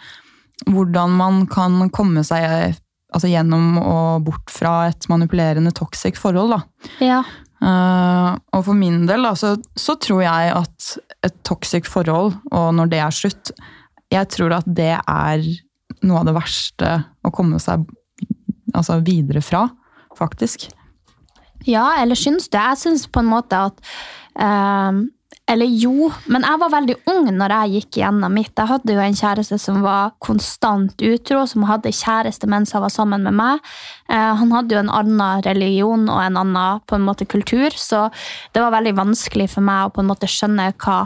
hvordan man kan komme seg altså gjennom og bort fra et manipulerende toxic forhold. Da. Ja. Uh, og for min del da, så, så, tror jeg at et toxic forhold, og når det er slutt Jeg tror at det er noe av det verste å komme seg altså, videre fra, faktisk. Ja, eller syns du? Jeg syns på en måte at uh, eller jo, men jeg var veldig ung når jeg gikk gjennom mitt. Jeg hadde jo en kjæreste som var konstant utro, som hadde kjæreste mens han var sammen med meg. Eh, han hadde jo en annen religion og en annen på en måte kultur, så det var veldig vanskelig for meg å på en måte skjønne hva,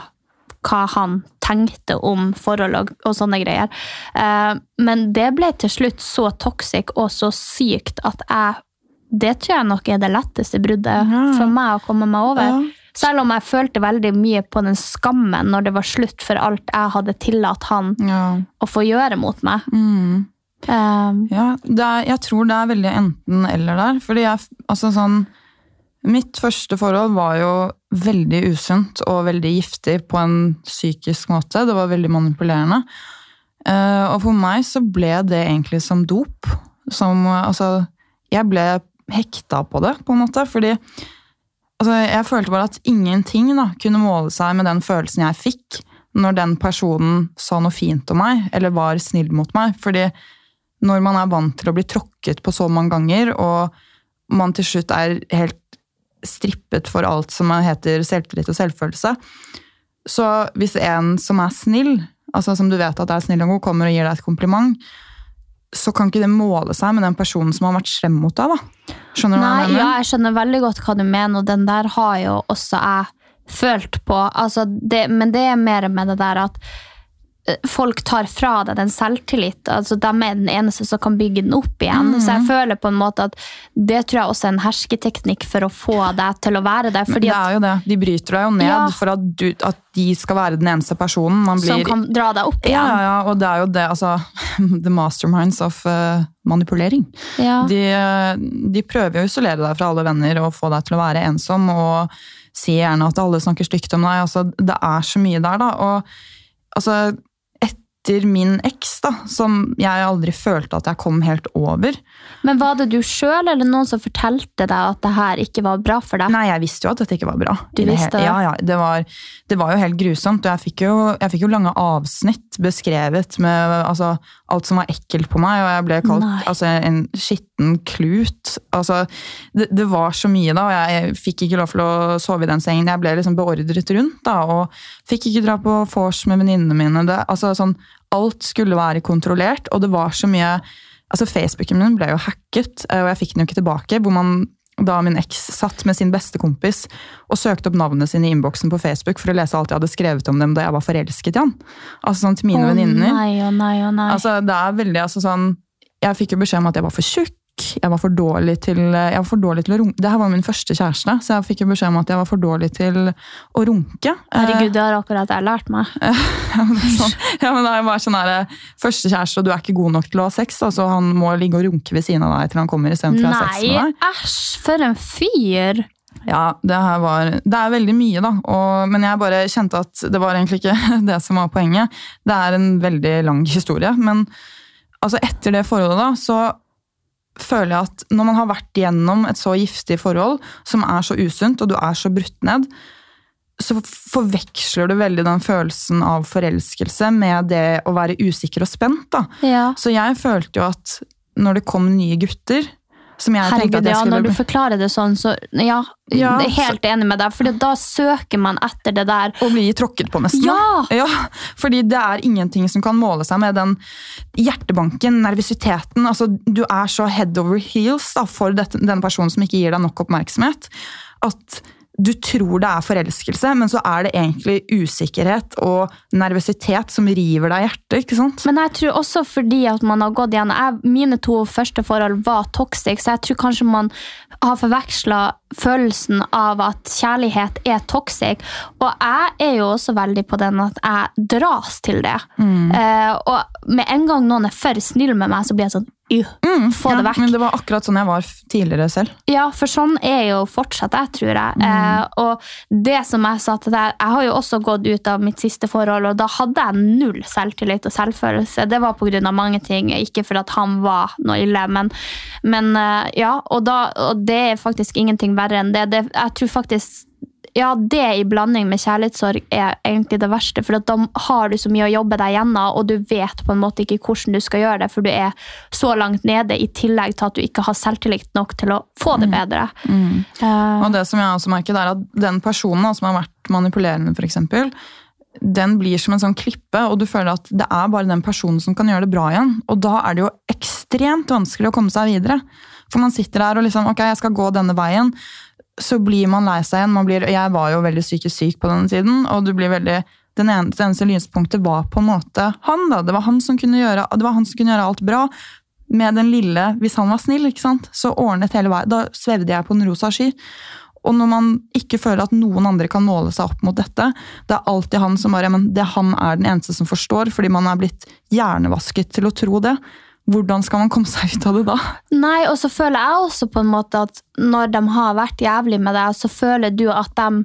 hva han tenkte om forhold og, og sånne greier. Eh, men det ble til slutt så toxic og så sykt at jeg Det tror jeg nok er det letteste bruddet ja. for meg å komme meg over. Ja. Selv om jeg følte veldig mye på den skammen når det var slutt for alt jeg hadde tillatt han ja. å få gjøre mot meg. Mm. Um, ja, er, jeg tror det er veldig enten-eller der. Fordi jeg, altså sånn Mitt første forhold var jo veldig usunt og veldig giftig på en psykisk måte. Det var veldig manipulerende. Uh, og for meg så ble det egentlig som dop. Som Altså, jeg ble hekta på det, på en måte. Fordi altså, Jeg følte bare at ingenting da, kunne måle seg med den følelsen jeg fikk når den personen sa noe fint om meg, eller var snill mot meg. Fordi når man er vant til å bli tråkket på så mange ganger, og man til slutt er helt strippet for alt som heter selvtillit og selvfølelse, så hvis en som er snill, altså som du vet at er snill og god, kommer og gir deg et kompliment, så kan ikke det måle seg med den personen som har vært slem mot deg. da. Skjønner du Nei, hva jeg mener? Ja, jeg skjønner veldig godt hva du mener, og den der har jo også jeg følt på. Altså, det, men det er mer med det der at folk tar fra deg den selvtillit. Altså, de er den eneste som kan bygge den opp igjen. Mm. Så jeg føler på en måte at det tror jeg også er en hersketeknikk for å få deg til å være der. Fordi det er jo det. De bryter deg jo ned ja. for at, du, at, de skal være den eneste personen. Blir, som kan dra deg opp igjen. Ja, ja, og det er jo det, altså The masterminds of uh, manipulering. Ja. De, uh, de prøver å isolere deg fra alle venner og få deg til å være ensom. og Si gjerne at alle snakker stygt om deg. Altså, det er så mye der, da. Og altså, etter min eks, da, som jeg aldri følte at jeg kom helt over. Men var det du sjøl eller noen som fortalte deg at det her ikke var bra for deg? Nei, jeg visste jo at dette ikke var bra. Du det visste det? Ja, ja. Det var, det var jo helt grusomt. Og jeg fikk jo, jeg fikk jo lange avsnitt beskrevet med altså, alt som var ekkelt på meg, og jeg ble kalt altså, en skitten klut. Altså, det, det var så mye da, og jeg fikk ikke lov til å sove i den sengen. Jeg ble liksom beordret rundt da, og fikk ikke dra på vors med venninnene mine. Det, altså, sånn, alt skulle være kontrollert, og det var så mye altså Facebooken min ble jo hacket, eh, og jeg fikk den jo ikke tilbake. hvor man da min eks satt med sin beste kompis og søkte opp navnet sine i innboksen på Facebook for å lese alt jeg hadde skrevet om dem da jeg var forelsket i han. Altså sånn til mine Å venninner. Altså, det er veldig, altså sånn, jeg fikk jo beskjed om at jeg var for tjukk, jeg var for dårlig til, jeg var for dårlig til å runke. Det her var min første kjæreste, så jeg fikk jo beskjed om at jeg var for dårlig til å runke. Herregud, det har akkurat jeg lært meg. Ja, men sånn, ja, men det er jo bare sånn der, første kjæreste, og du er ikke god nok til å ha sex, altså han må ligge og runke ved siden av deg til han kommer istedenfor å ha sex med deg. Nei, æsj, for en fyr! Ja, det her var Det er veldig mye, da. Og, men jeg bare kjente at det var egentlig ikke det som var poenget. Det er en veldig lang historie. Men altså, etter det forholdet, da, så føler jeg at når man har vært gjennom et så giftig forhold, som er så usunt, og du er så brutt ned, så forveksler du veldig den følelsen av forelskelse med det å være usikker og spent. Ja. Så jeg følte jo at når det kom nye gutter, som jeg tenkte at jeg ja, skulle når du forklarer det sånn, så ja, Ja, jeg er helt enig med deg. For da søker man etter det der. Å bli tråkket på, nesten. Ja! Ja, fordi det er ingenting som kan måle seg med den hjertebanken, nervøsiteten. Altså, du er så head over heels da, for dette, den personen som ikke gir deg nok oppmerksomhet. At du tror det er forelskelse, men så er det egentlig usikkerhet og nervøsitet som river deg i hjertet. ikke sant? Men jeg tror også fordi at man har gått igjen jeg, Mine to første forhold var toxic, så jeg tror kanskje man har forveksla følelsen av at kjærlighet er toxic. Og jeg er jo også veldig på den at jeg dras til det. Mm. Uh, og med en gang noen er for snill med meg, så blir jeg sånn «Ugh, Få det Mm, vekk. men det var akkurat sånn jeg var tidligere selv. Ja, for sånn er jo fortsatt jeg, tror jeg. Eh, og det som jeg sa til deg, jeg har jo også gått ut av mitt siste forhold, og da hadde jeg null selvtillit og selvfølelse. Det var av mange ting, ikke for at han var noe ille, men, men eh, ja, og, da, og det er faktisk ingenting verre enn det. det jeg tror faktisk ja, det i blanding med kjærlighetssorg er egentlig det verste, for at da har du så mye å jobbe deg gjennom, og du vet på en måte ikke hvordan du skal gjøre det, for du er så langt nede, i tillegg til at du ikke har selvtillit nok til å få det bedre. Eh, Og det som jeg også merker, er at den personen som har vært manipulerende, eksempel, den blir som en sånn klippe, og du føler at det er bare den personen som kan gjøre det bra igjen. Og da er det jo ekstremt vanskelig å komme seg videre. For man sitter der og liksom, ok, jeg skal gå denne veien. Så blir man lei seg igjen. Blir, jeg var jo veldig psykisk syk på denne tiden, og du blir veldig den eneste, eneste lyspunktet var på en måte han. da. Det var han som kunne gjøre, han som kunne gjøre alt bra. Med den lille, hvis han var snill, ikke sant? så ordnet hele veien. Da svevde jeg på en rosa sky. Og når man ikke føler at noen andre kan måle seg opp mot dette, det er alltid han som bare, men det han er den eneste som forstår, fordi man er blitt hjernevasket til å tro det. Hvordan skal man komme seg ut av det da? Nei, og så føler jeg også på en måte at når de har vært jævlig med deg, så føler du at de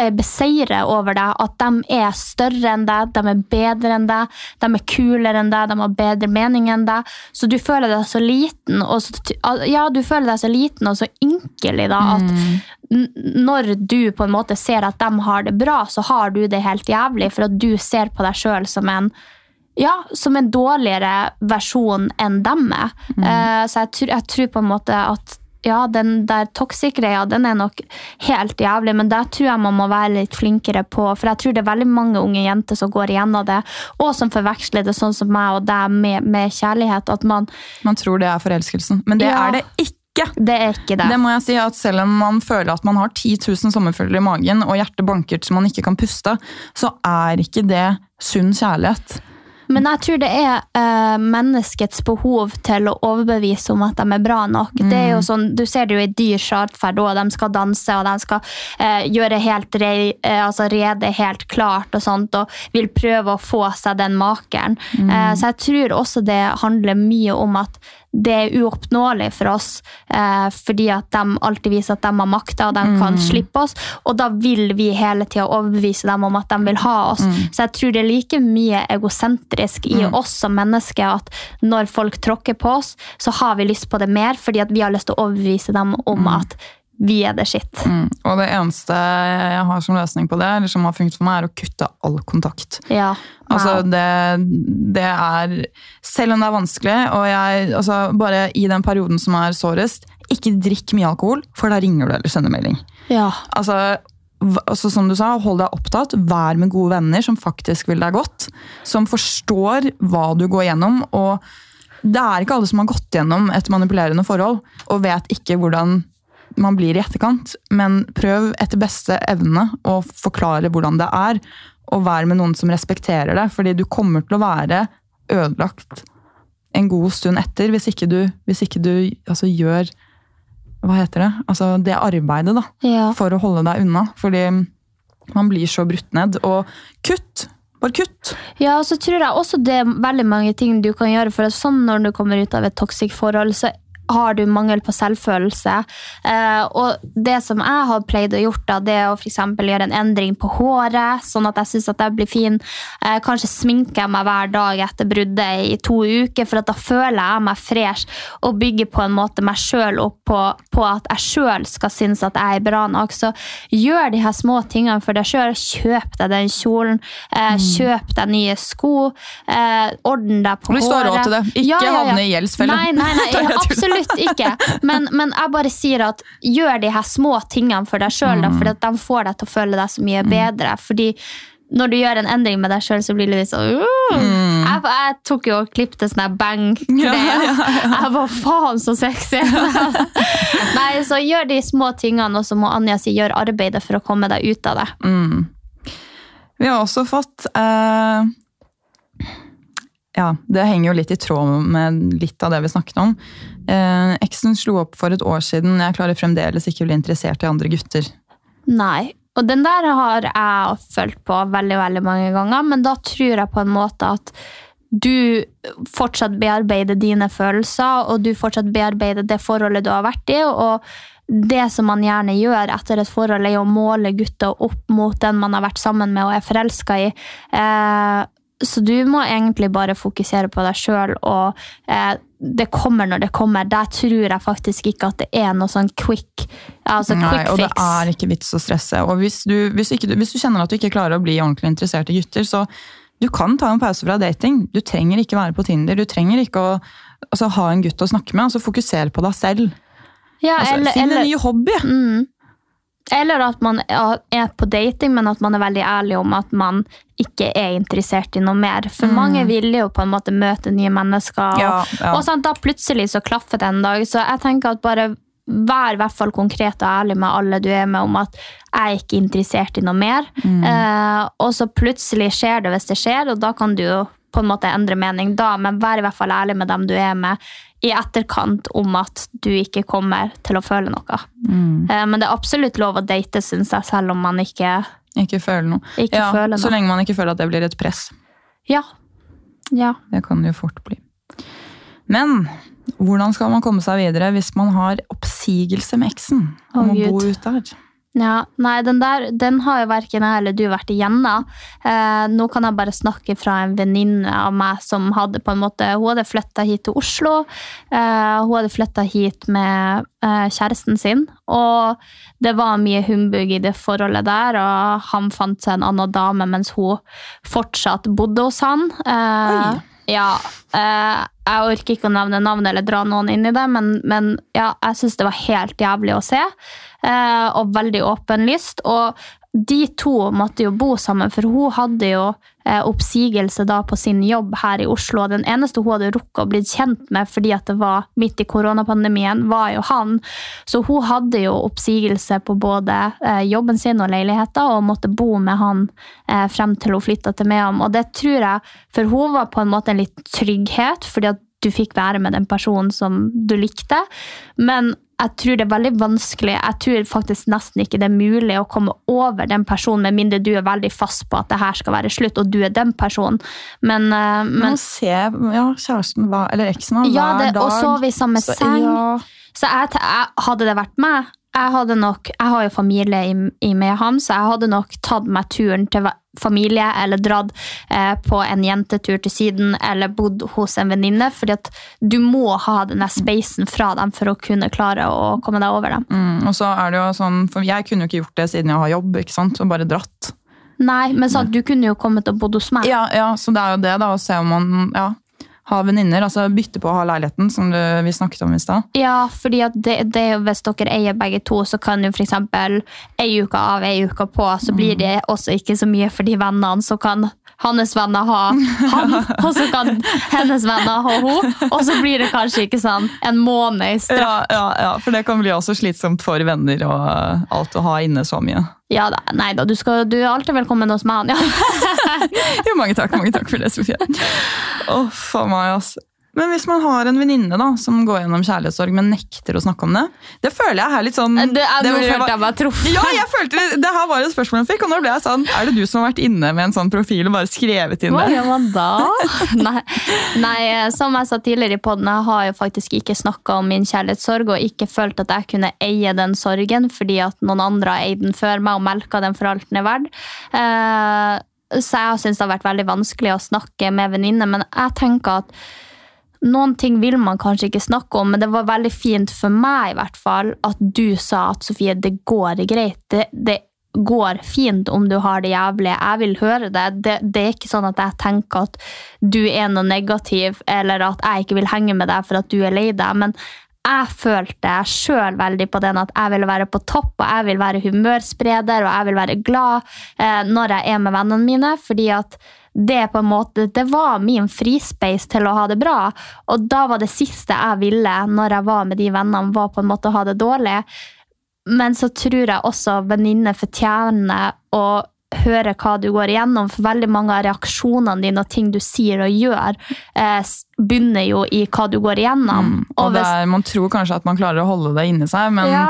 eh, beseirer over deg, at de er større enn deg, de er bedre enn deg, de er kulere enn deg, de har bedre mening enn deg. Så du føler deg så liten, og så, ja, du føler deg så liten og så ynkelig da, at mm. når du på en måte ser at de har det bra, så har du det helt jævlig, for at du ser på deg sjøl som en ja, som en dårligere versjon enn dem er. Uh, så jeg, tror- jeg tror på en måte at ja, den der toxic-greia den er nok helt jævlig, men der tror jeg man må være litt flinkere på. For jeg tror det er veldig mange unge jenter som går igjennom det, og som forveksler det sånn som meg og deg med, med kjærlighet. At man Man tror det er forelskelsen, men det Ja. er det ikke. Det er ikke det. Det må jeg si at Selv om man føler at man har 10 000 sommerfugler i magen og hjertet banker så man ikke kan puste, så er ikke det sunn kjærlighet. Men jeg tror det er uh, menneskets behov til å overbevise om at de er bra nok. Det er jo sånn, Du ser det jo i dyrs atferd òg. De skal danse og de skal uh, gjøre helt re, uh, altså rede helt klart og sånt, og vil prøve å få seg den makeren. Eh, så jeg tror også det handler mye om at det er uoppnåelig for oss, eh, fordi at de alltid viser at de har makta og de kan Mm. slippe oss. Og da vil vi hele tida overbevise dem om at de vil ha oss. Så jeg tror det er like mye egosentrisk i oss som mennesker at når folk tråkker på oss, så har vi lyst på det mer, fordi at vi har lyst til å overbevise dem om at vi er det skitt. Mm. Og det eneste jeg har som løsning på det, eller som har funket for meg, er å kutte all kontakt. Ja. Altså, det, det er Selv om det er vanskelig, og jeg altså, Bare i den perioden som er sårest, ikke drikk mye alkohol, for da ringer du eller sender melding. ja. Altså, altså, som du sa, hold deg opptatt. Vær med gode venner som faktisk vil deg godt. Som forstår hva du går gjennom. Og det er ikke alle som har gått gjennom et manipulerende forhold og vet ikke hvordan man blir i etterkant. Men prøv etter beste evne å forklare hvordan det er. Og vær med noen som respekterer det, fordi du kommer til å være ødelagt en god stund etter hvis ikke du, hvis ikke du altså, gjør hva heter det? Altså det arbeidet, da ja. for å holde deg unna. Fordi man blir så brutt ned. Og kutt! Bare kutt! Ja, og så tror jeg også det er veldig mange ting du kan gjøre. For sånn når du kommer ut av et toxic forhold, så har du mangel på selvfølelse. Eh, og det som jeg har pleid å gjøre, da, det er å eksempel gjøre en endring på håret, sånn at jeg syns at jeg blir fin. Eh, kanskje sminker jeg meg hver dag etter bruddet i to uker, for da føler jeg meg fresh og bygger på en måte meg sjøl opp på, på at jeg sjøl skal synes at jeg er bra nok. Så gjør de her små tingene for deg sjøl. Kjøp deg den kjolen. Eh, Kjøp deg nye sko. Eh, orden deg på Hvis du har råd til det. Ikke havne i gjeldsfella. Nei, nei, nei Det absolutt ikke. Men, men jeg bare sier at gjør de her små tingene for deg sjøl, Mm. for de får deg til å føle deg så mye bedre. Fordi når du gjør en endring med deg sjøl, så blir det litt sånn uh. jeg, jeg tok jo og klippet sånn bang-greie. Mm. Ja, ja, Jeg var faen så sexy! Nei, så gjør de små tingene, og så må Anja si gjør arbeidet for å komme deg ut av det. Mm. Vi har også fått eh, Ja, det henger jo litt i tråd med litt av det vi snakket om. Eh, eksen slo opp for et år siden. Jeg klarer fremdeles ikke å bli interessert i andre gutter. Nei. Og den der har jeg følt på veldig, veldig mange ganger, men da tror jeg på en måte at du fortsatt bearbeider dine følelser, og du fortsatt bearbeider det forholdet du har vært i. og det som man gjerne gjør etter et forhold, er å måle gutter opp mot den man har vært sammen med og er forelska i. Eh, så du må egentlig bare fokusere på deg sjøl, og eh, det kommer når det kommer. Der tror jeg faktisk ikke at det er noe sånn quick, altså Nei, fix. og det er ikke vits å stresse. Og hvis du, hvis, ikke, hvis du kjenner at du ikke klarer å bli ordentlig interessert i gutter, så du kan ta en pause fra dating. Du trenger ikke være på Tinder. Du trenger ikke å altså, ha en gutt å snakke med. altså Fokusere på deg selv. Ja, Altså, eller, Finn eller, en ny hobby! Mm. Eller at man er på dating, men at man er veldig ærlig om at man ikke er interessert i noe mer. For mange vil jo på en måte møte nye mennesker, og, Ja, ja. og sånn, da plutselig så klaffer det en dag. Så jeg tenker at bare vær i hvert fall konkret og ærlig med alle du er med om at jeg er ikke interessert i noe mer. Eh, og så plutselig skjer det hvis det skjer, og da kan du jo på en måte endre mening da, men vær i hvert fall ærlig med dem du er med i etterkant om at du ikke kommer til å føle noe. Mm. men det er absolutt lov å date, syns jeg, selv om man ikke, Ikke føler noe. ikke Ja, føler så lenge man ikke føler at det blir et press. Ja. ja. Det kan det jo fort bli. Men hvordan skal man komme seg videre hvis man har oppsigelse med eksen? Å, oh, å bo ut der? Ja, nei, den der den har jo verken jeg eller du vært igjennom. Eh, nå kan jeg bare snakke fra en venninne av meg som hadde på en måte Hun hadde flytta hit til Oslo. Eh, hun hadde flytta hit med eh, kjæresten sin. Og det var mye humbug i det forholdet der, og han fant seg en annen dame mens hun fortsatt bodde hos han. Eh, Oi. ja, eh, jeg orker ikke å nevne navnet eller dra noen inn i det, men, men ja, jeg syns det var helt jævlig å se. Eh, og veldig åpenlyst. Og de to måtte jo bo sammen, for hun hadde jo eh, oppsigelse da på sin jobb her i Oslo. Den eneste hun hadde rukket å bli kjent med fordi at det var midt i koronapandemien, var jo han. Så hun hadde jo oppsigelse på både eh, jobben sin og leiligheten, og måtte bo med han eh, frem til hun flytta til Mehamn. Og det tror jeg, for hun var på en måte en litt trygghet, fordi at du fikk være med den personen som du likte. Men jeg tror det er veldig vanskelig. Jeg tror faktisk nesten ikke det er mulig å komme over den personen, med mindre du er veldig fast på at det her skal være slutt, og du er den personen. Men, uh, Men men å se ja, kjæresten hva- eller eksen hver ja, det, dag og sove i samme så- seng. Ja, Så jeg, jeg, hadde det vært meg, jeg hadde nok Jeg har jo familie i, i Mehamn, så jeg hadde nok tatt meg turen til familie, eller dratt eh, på en jentetur til Syden, eller bodd hos en venninne. fordi at du må ha den spacen fra dem for å kunne klare å komme deg over dem. mm, og så er det jo sånn, for Jeg kunne jo ikke gjort det siden jeg har jobb, ikke sant? og bare dratt. Nei, men sånn, du kunne jo kommet og bodd hos meg. Ja, ja, så det er jo det, da, å se om man ja, har venninner. Altså bytte på å ha leiligheten, som du, vi snakket om i stad. Ja, fordi det, det, hvis dere eier begge to, så kan jo f.eks. ei uke av, ei uke på, så blir det også ikke så mye for de vennene. som kan hans venner ha han, og så kan hennes venner ha hun. Og så blir det kanskje ikke sånn en måned i strakk. Ja, ja, ja, for det kan bli også slitsomt for venner og alt å ha inne så mye. Ja da, nei da, du, skal, du er alltid velkommen hos meg. Ja. Jo, mange takk, mange takk for det, Sofie. Å, faen meg, ass. Men hvis man har en venninne da, som går gjennom kjærlighetssorg, men nekter å snakke om det, det føler jeg her litt sånn Det, er, det blir- følte jeg meg truffet. Ja, jeg følte det, det her var et spørsmål jeg fikk, og nå ble jeg sånn Er det du som har vært inne med en sånn profil og bare skrevet inn Hva det? gjør man da? Nei, nei, som jeg sa tidligere i podden, jeg har jo faktisk ikke snakka om min kjærlighetssorg og ikke følt at jeg kunne eie den sorgen fordi at noen andre har eid den før meg og melka den for alt den er verdt. Uh, så jeg syns det har vært veldig vanskelig å snakke med venninner, men jeg tenker at noen ting vil man kanskje ikke snakke om, men det var veldig fint for meg i hvert fall at du sa at Sofie, det går greit. Det, det går fint om du har det jævlig. Jeg vil høre det. det. Det er ikke sånn at jeg tenker at du er noe negativ, eller at jeg ikke vil henge med deg for at du er lei deg. men jeg følte sjøl veldig på den at jeg ville være på topp, og jeg vil være humørspreder og jeg vil være glad eh, når jeg er med vennene mine. fordi at det på en måte, det var min frispace til å ha det bra. Og da var det siste jeg ville når jeg var med de vennene, var på en måte å ha det dårlig. Men så tror jeg også venninner fortjener å høre hva du går igjennom, for veldig mange av reaksjonene dine og ting du sier og gjør, eh, bunner jo i hva du går igjennom. Mm, og og hvis... der, man tror kanskje at man klarer å holde det inni seg, men ja,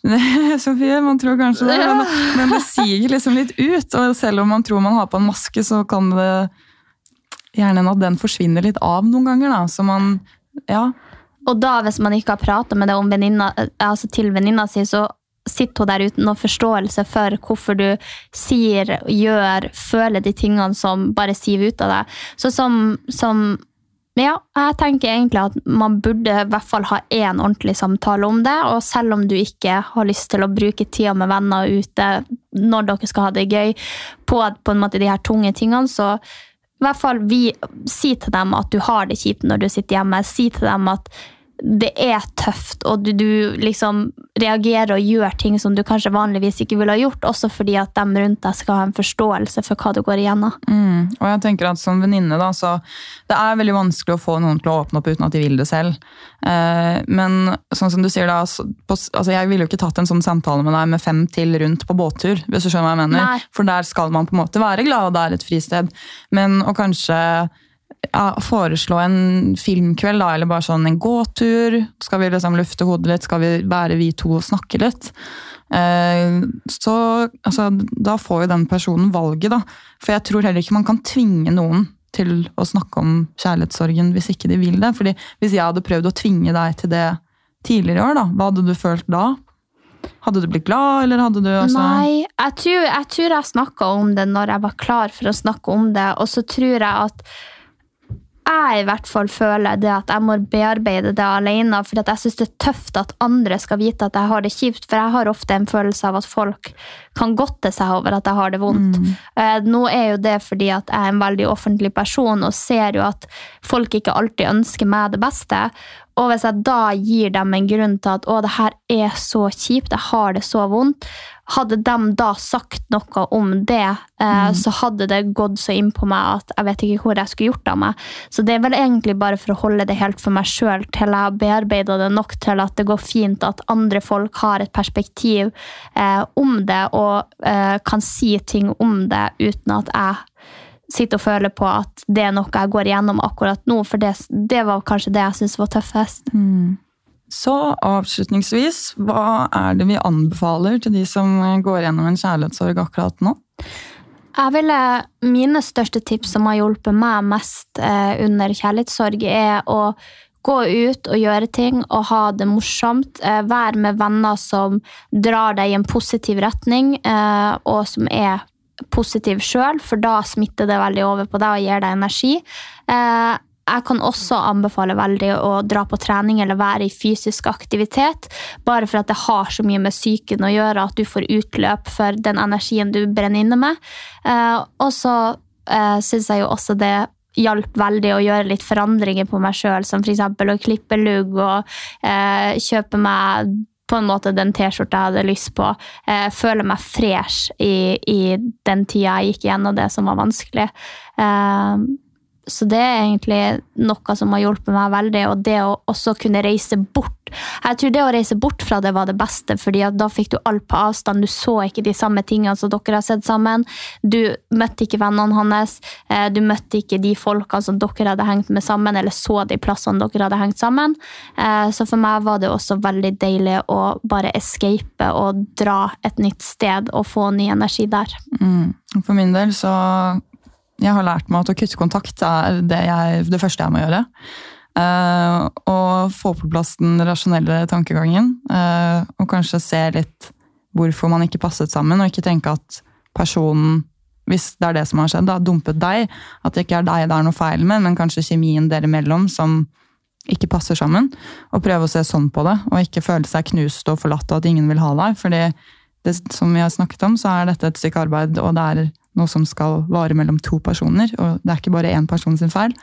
Sofie, man tror kanskje det, men, men det siger liksom litt ut. Og selv om man tror man har på en maske, så kan det gjerne at den forsvinner litt av noen ganger. Da. Så man, ja. Og da, hvis man ikke har pratet med det om venninna, altså til venninna si, så sitter hun der uten noen forståelse for hvorfor du sier, gjør, føler de tingene som bare siver ut av deg. Så som, som ja, jeg tenker egentlig at man burde i hvert fall ha én ordentlig samtale om det. Og selv om du ikke har lyst til å bruke tida med venner ute når dere skal ha det gøy, på, på en måte de her tunge tingene, så i hvert fall vi, si til dem at du har det kjipt når du sitter hjemme. Si til dem at det er tøft, og du, du liksom reagerer og gjør ting som du kanskje vanligvis ikke ville ha gjort, også fordi at dem rundt deg skal ha en forståelse for hva du går igjennom. Mm. Og jeg tenker at som venninne, da, så det er veldig vanskelig å få noen til å åpne opp uten at de vil det selv. Eh, men sånn som du sier da, så, på, altså jeg ville jo ikke tatt en sånn samtale med deg med fem til rundt på båttur, hvis du skjønner hva jeg mener. Nei. For der skal man på en måte være glad, og det er et fristed. Men å kanskje ja, foreslå en filmkveld, da, eller bare sånn en gåtur. Skal vi liksom lufte hodet litt? Skal vi være vi to og snakke litt? Eh, så altså, da får jo den personen valget, da. For jeg tror heller ikke man kan tvinge noen til å snakke om kjærlighetssorgen hvis ikke de vil det. Fordi hvis jeg hadde prøvd å tvinge deg til det tidligere i år, da, hva hadde du følt da? Hadde du blitt glad, eller hadde du altså Nei, jeg tror jeg, tror jeg snakka om det når jeg var klar for å snakke om det, og så tror jeg at jeg i hvert fall føler det at jeg må bearbeide det alene. For jeg syns det er tøft at andre skal vite at jeg har det kjipt. For jeg har ofte en følelse av at folk kan godte seg over at jeg har det vondt. Eh, Nå er jo det fordi at jeg er en veldig offentlig person og ser jo at folk ikke alltid ønsker meg det beste. Og hvis jeg da gir dem en grunn til at å, det her er så kjipt, jeg har det så vondt, hadde de da sagt noe om det, eh, så hadde det gått så inn på meg at jeg vet ikke hvor jeg skulle gjort av meg. Så det er vel egentlig bare for å holde det helt for meg sjøl til jeg har bearbeida det nok til at det går fint at andre folk har et perspektiv eh, om det og eh, kan si ting om det uten at jeg sitter og føler på at det er noe jeg går igjennom akkurat nå, for det, det var kanskje det jeg syntes var tøffest. Mm. Så avslutningsvis, hva er det vi anbefaler til de som går gjennom en kjærlighetssorg akkurat nå? Jeg ville, Mine største tips som har hjulpet meg mest eh, under kjærlighetssorg, er å gå ut og gjøre ting og ha det morsomt. Eh, være med venner som drar deg i en positiv retning, eh, og som er positiv sjøl, for da smitter det veldig over på deg og gir deg energi. Jeg kan også anbefale veldig å dra på trening eller være i fysisk aktivitet. Bare for at det har så mye med psyken å gjøre at du får utløp for den energien du brenner inne med. Eh, og så eh, syns jeg jo også det hjalp veldig å gjøre litt forandringer på meg sjøl, som f.eks. å klippe lugg og eh, kjøpe meg på en måte den T-skjorta jeg hadde lyst på. Eh, føle meg fresh i, i den tida jeg gikk gjennom det som var vanskelig. Eh, så det er egentlig noe som har hjulpet meg veldig. Og det å også kunne reise bort. Jeg tror det å reise bort fra det var det beste, fordi da fikk du alt på avstand. Du så ikke de samme tingene som dere har sett sammen. Du møtte ikke vennene hans. Eh, du møtte ikke de folkene som dere hadde hengt med sammen, eller så de plassene dere hadde hengt sammen. Eh, så for meg var det også veldig deilig å bare escape og dra et nytt sted og få ny energi der. Mm. For min del så jeg har lært meg at å kutte kontakt er det, jeg, det første jeg må gjøre. Uh, få på plass den rasjonelle tankegangen. Uh, og kanskje se litt hvorfor man ikke passet sammen, og ikke tenke at personen hvis det er det som har skjedd, har dumpet deg. At det ikke er deg det er noe feil med, men kanskje kjemien dere imellom som ikke passer sammen. Og prøve å se sånn på det, og ikke føle seg knust og forlatt og at ingen vil ha deg. fordi det, som vi har snakket om, så er dette et stykke arbeid, og det er noe som skal vare mellom to personer. Og det er ikke bare én person sin feil.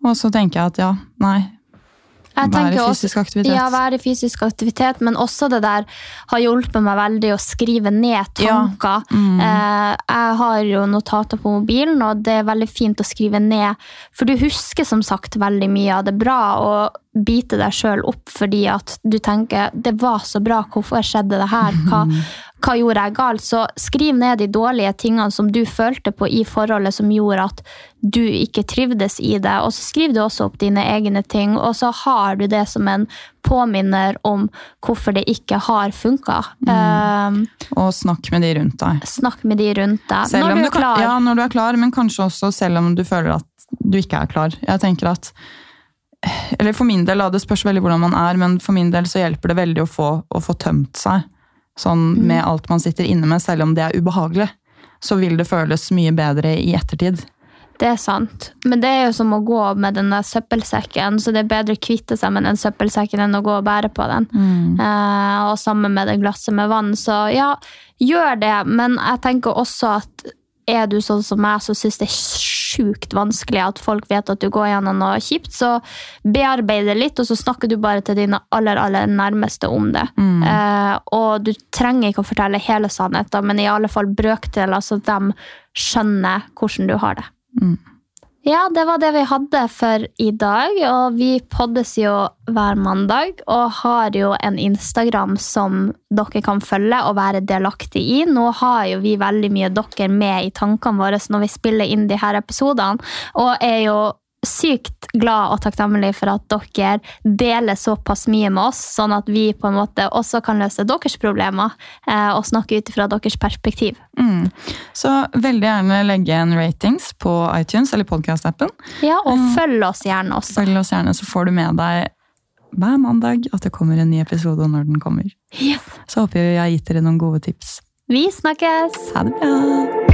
Og så tenker jeg at ja, nei. Være i fysisk aktivitet. ja, være i fysisk aktivitet, men også det der har hjulpet meg veldig å skrive ned tanker. Ja. Mm. Eh, jeg har jo notater på mobilen, og det er veldig fint å skrive ned. For du husker som sagt veldig mye av det bra, og bite deg sjøl opp fordi at du tenker 'det var så bra, hvorfor skjedde det her'? Hva, hva gjorde jeg galt? Så skriv ned de dårlige tingene som du følte på i forholdet som gjorde at du ikke trivdes i det. Og så skriver du også opp dine egne ting, og så har du det som en påminner om hvorfor det ikke har funka. Mm. Um, og snakk med de rundt deg. Snakk med de rundt deg. Selv når du er klar. Ja, når du er klar, men kanskje også selv om du føler at du ikke er klar. Jeg tenker at eller for min del, det spørs veldig hvordan man er, men for min del så hjelper det veldig å få, å få tømt seg. Sånn mm. med alt man sitter inne med, selv om det er ubehagelig. Så vil det føles mye bedre i ettertid. Det er sant. Men det er jo som å gå med den der søppelsekken, så det er bedre å kvitte seg med den søppelsekken enn å gå og bære på den. Mm. Eh, og sammen med det glasset med vann. Så ja, gjør det, men jeg tenker også at er du sånn som meg som syns det er sjukt vanskelig at folk vet at du går gjennom noe kjipt, så bearbeid det litt, og så snakker du bare til dine aller, aller nærmeste om det. Mm. Eh, og du trenger ikke å fortelle hele sannheten, men i alle fall brøkdeler, så de skjønner hvordan du har det. Mm. Ja, det var det vi hadde for i dag. Og vi poddes jo hver mandag og har jo en Instagram som dere kan følge og være delaktig i. Nå har jo vi veldig mye dere med i tankene våre når vi spiller inn de her episodene, og er jo sykt glad og takknemlig for at dere deler såpass mye med oss, sånn at vi på en måte også kan løse deres problemer eh, og snakke ut fra deres perspektiv. Mm. Så veldig gjerne legge en ratings på iTunes eller podkast-appen. Ja, og um, følg oss gjerne også. Følg oss gjerne, så får du med deg hver mandag at det kommer en ny episode når den kommer. Yes. Så håper jeg har gitt dere noen gode tips. Vi snakkes! Ha det bra!